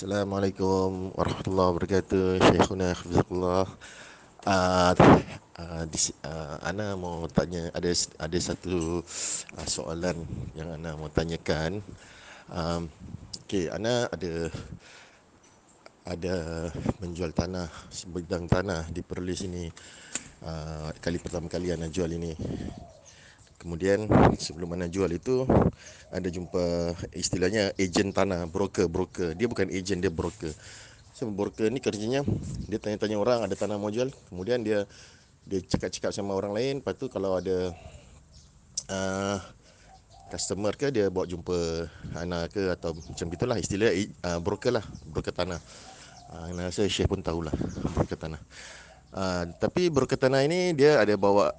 Assalamualaikum warahmatullahi wabarakatuh. Syekhuna hafizakallah. Uh, uh, di, uh, Ana mau tanya ada ada satu uh, soalan yang Ana mau tanyakan. Um, Okey, Ana ada ada menjual tanah sebidang tanah di Perlis ini. Uh, kali pertama kali Ana jual ini. Kemudian sebelum mana jual itu ada jumpa istilahnya ejen tanah, broker, broker. Dia bukan ejen, dia broker. So broker ni kerjanya dia tanya-tanya orang ada tanah mau jual, kemudian dia dia cakap-cakap sama orang lain, lepas tu kalau ada uh, customer ke dia bawa jumpa anak ke atau macam gitulah istilah uh, broker lah, broker tanah. Uh, rasa Syekh pun tahulah broker tanah. Uh, tapi broker tanah ini dia ada bawa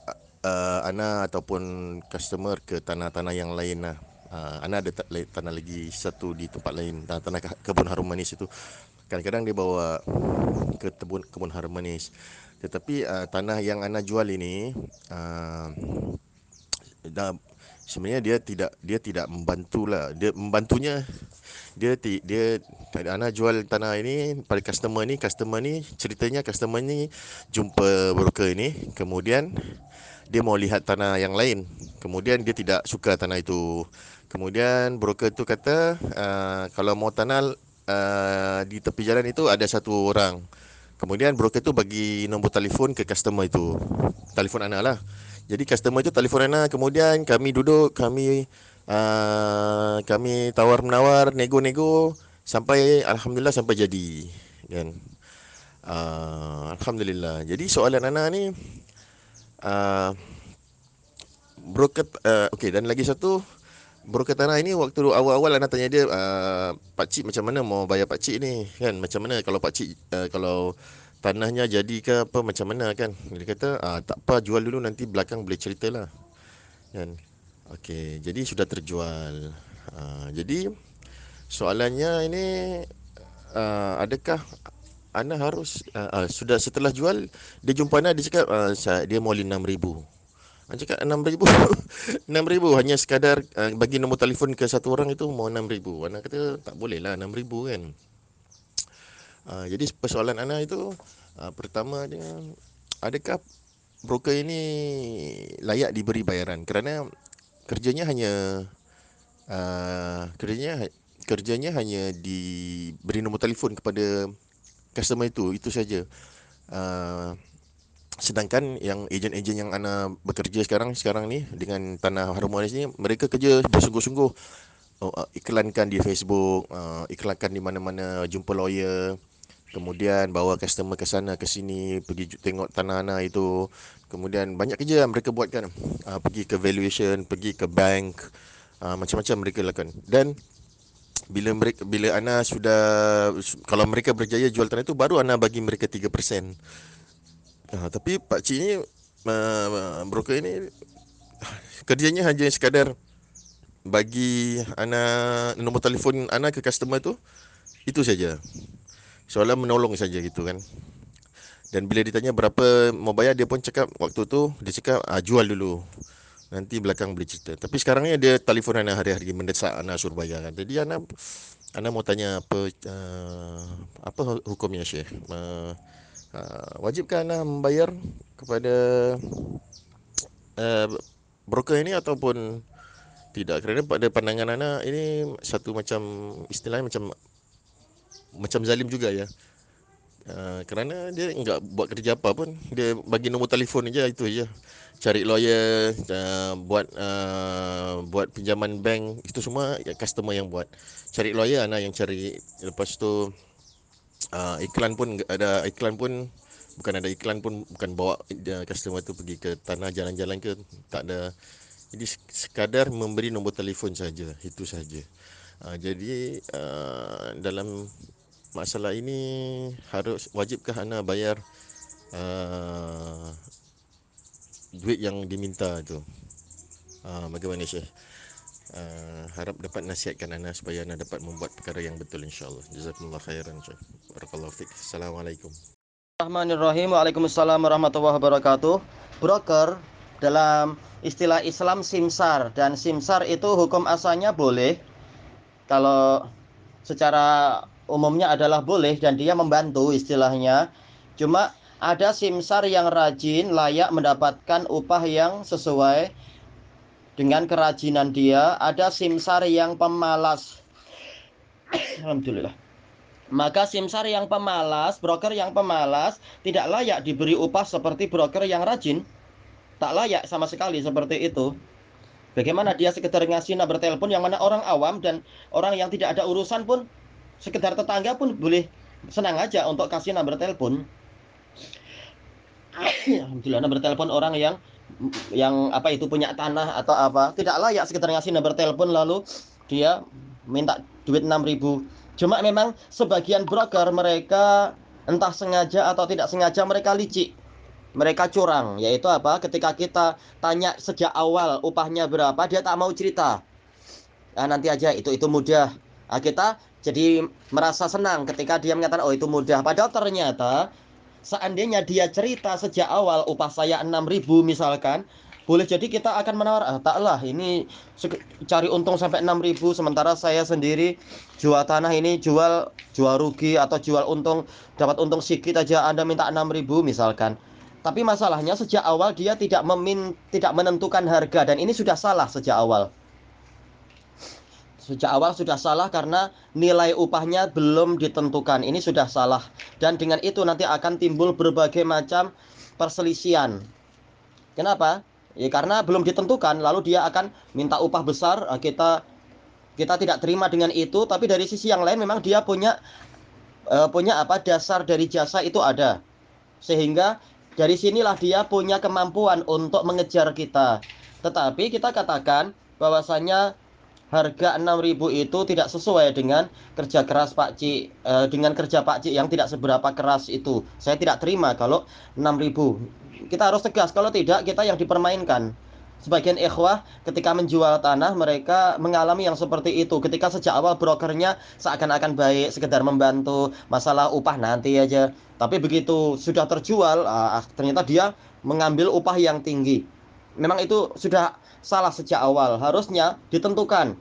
uh, Ana ataupun customer ke tanah-tanah yang lain lah. Uh, Ana ada tanah lagi satu di tempat lain, tanah-tanah kebun harum manis itu. Kadang-kadang dia bawa ke kebun kebun harum manis. Tetapi uh, tanah yang Ana jual ini uh, dah, sebenarnya dia tidak dia tidak membantulah. Dia membantunya dia dia Ana jual tanah ini pada customer ni, customer ni ceritanya customer ni jumpa broker ini, kemudian dia mau lihat tanah yang lain. Kemudian dia tidak suka tanah itu. Kemudian broker tu kata uh, kalau mau tanah uh, di tepi jalan itu ada satu orang. Kemudian broker tu bagi nombor telefon ke customer itu. Telefon anak lah. Jadi customer itu telefon anak. Kemudian kami duduk, kami uh, kami tawar menawar, nego-nego sampai alhamdulillah sampai jadi. Kan? Uh, alhamdulillah. Jadi soalan anak ni uh, broker uh, okey dan lagi satu broker tanah ini waktu awal-awal anak tanya dia uh, pak cik macam mana mau bayar pak cik ni kan? Macam mana kalau pak cik uh, kalau tanahnya jadi ke apa macam mana kan? Dia kata uh, tak apa jual dulu nanti belakang boleh ceritalah kan? Okey jadi sudah terjual. Uh, jadi soalannya ini uh, adakah Ana harus uh, uh, sudah setelah jual dia jumpa Ana dia cakap uh, dia mau 6000. Ana cakap 6000. 6000 hanya sekadar uh, bagi nombor telefon ke satu orang itu mau 6000. Ana kata tak boleh lah 6000 kan. Uh, jadi persoalan Ana itu uh, pertama dia adakah broker ini layak diberi bayaran kerana kerjanya hanya uh, kerjanya kerjanya hanya diberi nombor telefon kepada customer itu itu saja. Uh, sedangkan yang ejen-ejen yang ana bekerja sekarang sekarang ni dengan tanah harum manis ni mereka kerja bersungguh-sungguh uh, iklankan di Facebook uh, iklankan di mana-mana jumpa lawyer kemudian bawa customer ke sana ke sini pergi tengok tanah ana itu. Kemudian banyak kerja yang mereka buatkan. Uh, pergi ke valuation pergi ke bank uh, macam-macam mereka lakukan. Dan bila mereka bila ana sudah kalau mereka berjaya jual tanah itu baru ana bagi mereka 3%. Ha, tapi pak cik ni uh, broker ini kerjanya hanya sekadar bagi ana nombor telefon ana ke customer tu itu saja. Soalan menolong saja gitu kan. Dan bila ditanya berapa mau bayar dia pun cakap waktu tu dia cakap ah, jual dulu. Nanti belakang boleh cerita. Tapi sekarang ni dia telefon anak hari-hari mendesak anak suruh bayar. Jadi anak anak mau tanya apa uh, apa hukumnya Syekh? Uh, uh, wajibkah anak membayar kepada uh, broker ini ataupun tidak? Kerana pada pandangan anak ini satu macam istilahnya macam macam zalim juga ya. Uh, kerana dia enggak buat kerja apa pun dia bagi nombor telefon aja itu aja cari lawyer uh, buat uh, buat pinjaman bank itu semua ya, customer yang buat. Cari lawyer anak yang cari. Lepas tu uh, iklan pun ada iklan pun bukan ada iklan pun bukan bawa customer tu pergi ke tanah jalan-jalan ke tak ada. Jadi sekadar memberi nombor telefon saja itu saja. Uh, jadi uh, dalam masalah ini harus wajibkah anda bayar uh, duit yang diminta tu. Uh, bagaimana Syekh? Uh, harap dapat nasihatkan anda supaya anda dapat membuat perkara yang betul insyaAllah. Jazakumullah khairan. Barakallahu fiqh. Assalamualaikum. Bismillahirrahmanirrahim. Waalaikumsalam warahmatullahi wabarakatuh. Broker dalam istilah Islam simsar dan simsar itu hukum asalnya boleh kalau secara umumnya adalah boleh dan dia membantu istilahnya. Cuma ada simsar yang rajin layak mendapatkan upah yang sesuai dengan kerajinan dia. Ada simsar yang pemalas. Alhamdulillah. Maka simsar yang pemalas, broker yang pemalas tidak layak diberi upah seperti broker yang rajin. Tak layak sama sekali seperti itu. Bagaimana dia sekedar ngasih nomor telepon yang mana orang awam dan orang yang tidak ada urusan pun sekedar tetangga pun boleh senang aja untuk kasih nomor telepon. Alhamdulillah nomor telepon orang yang yang apa itu punya tanah atau apa. Tidak layak sekedar ngasih nomor telepon lalu dia minta duit 6000 cuma memang sebagian broker mereka entah sengaja atau tidak sengaja mereka licik. Mereka curang. Yaitu apa? Ketika kita tanya sejak awal upahnya berapa dia tak mau cerita. Nah, nanti aja itu itu mudah. Nah, kita jadi merasa senang ketika dia mengatakan oh itu mudah padahal ternyata seandainya dia cerita sejak awal upah saya 6000 misalkan boleh jadi kita akan menawar ah, taklah ini cari untung sampai 6000 sementara saya sendiri jual tanah ini jual jual rugi atau jual untung dapat untung sedikit aja Anda minta 6000 misalkan tapi masalahnya sejak awal dia tidak memin tidak menentukan harga dan ini sudah salah sejak awal. Sejak awal sudah salah karena nilai upahnya belum ditentukan. Ini sudah salah dan dengan itu nanti akan timbul berbagai macam perselisihan. Kenapa? Ya karena belum ditentukan lalu dia akan minta upah besar ah, kita kita tidak terima dengan itu tapi dari sisi yang lain memang dia punya uh, punya apa dasar dari jasa itu ada sehingga dari sinilah dia punya kemampuan untuk mengejar kita. Tetapi kita katakan bahwasanya harga 6000 itu tidak sesuai dengan kerja keras Pak Ci eh, dengan kerja Pak Ci yang tidak seberapa keras itu. Saya tidak terima kalau 6000. Kita harus tegas kalau tidak kita yang dipermainkan. Sebagian ikhwah ketika menjual tanah mereka mengalami yang seperti itu. Ketika sejak awal brokernya seakan-akan baik, sekedar membantu, masalah upah nanti aja. Tapi begitu sudah terjual, ah, ternyata dia mengambil upah yang tinggi. Memang itu sudah salah sejak awal. Harusnya ditentukan.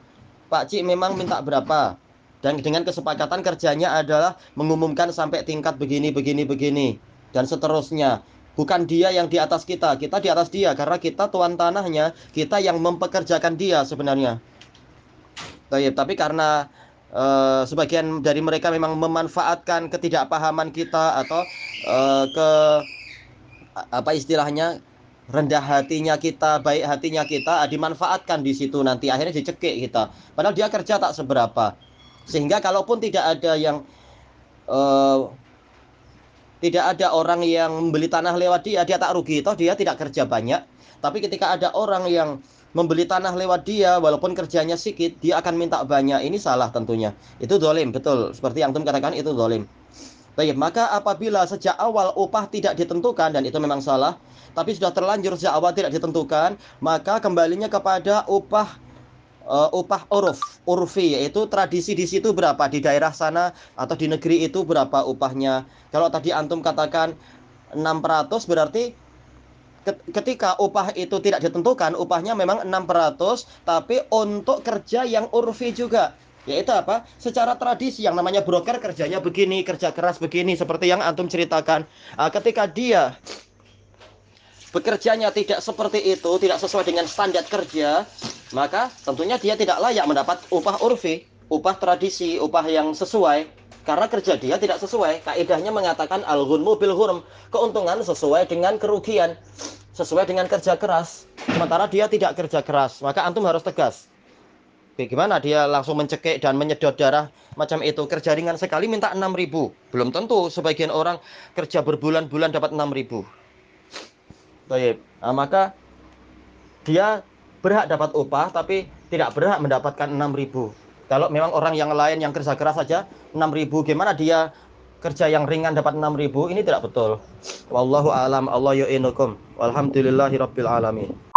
Pak Cik memang minta berapa? Dan dengan kesepakatan kerjanya adalah mengumumkan sampai tingkat begini, begini, begini. Dan seterusnya bukan dia yang di atas kita, kita di atas dia karena kita tuan tanahnya, kita yang mempekerjakan dia sebenarnya. Tapi karena uh, sebagian dari mereka memang memanfaatkan ketidakpahaman kita atau uh, ke apa istilahnya rendah hatinya kita, baik hatinya kita dimanfaatkan di situ nanti akhirnya dicekik kita. Padahal dia kerja tak seberapa. Sehingga kalaupun tidak ada yang uh, tidak ada orang yang membeli tanah lewat dia, dia tak rugi. Toh dia tidak kerja banyak. Tapi ketika ada orang yang membeli tanah lewat dia, walaupun kerjanya sedikit, dia akan minta banyak. Ini salah tentunya. Itu dolim, betul. Seperti yang Tum katakan, itu dolim. Baik, maka apabila sejak awal upah tidak ditentukan, dan itu memang salah, tapi sudah terlanjur sejak awal tidak ditentukan, maka kembalinya kepada upah uh, upah uruf, urfi yaitu tradisi di situ berapa di daerah sana atau di negeri itu berapa upahnya. Kalau tadi antum katakan 600 berarti ketika upah itu tidak ditentukan, upahnya memang 600 tapi untuk kerja yang urfi juga. Yaitu apa? Secara tradisi yang namanya broker kerjanya begini, kerja keras begini seperti yang antum ceritakan. Nah, ketika dia bekerjanya tidak seperti itu, tidak sesuai dengan standar kerja, maka tentunya dia tidak layak mendapat upah urfi, upah tradisi, upah yang sesuai karena kerja dia tidak sesuai. Kaidahnya mengatakan al-ghunmu bil hurm, keuntungan sesuai dengan kerugian, sesuai dengan kerja keras. Sementara dia tidak kerja keras, maka antum harus tegas. Bagaimana dia langsung mencekik dan menyedot darah macam itu. Kerja ringan sekali minta 6000 belum tentu sebagian orang kerja berbulan-bulan dapat 6000 Baik, nah, maka dia berhak dapat upah tapi tidak berhak mendapatkan 6000 kalau memang orang yang lain yang kerja keras saja 6000 gimana dia kerja yang ringan dapat 6000 ini tidak betul. Wallahu alam. Allah yu'inukum. Walhamdulillahirabbil alamin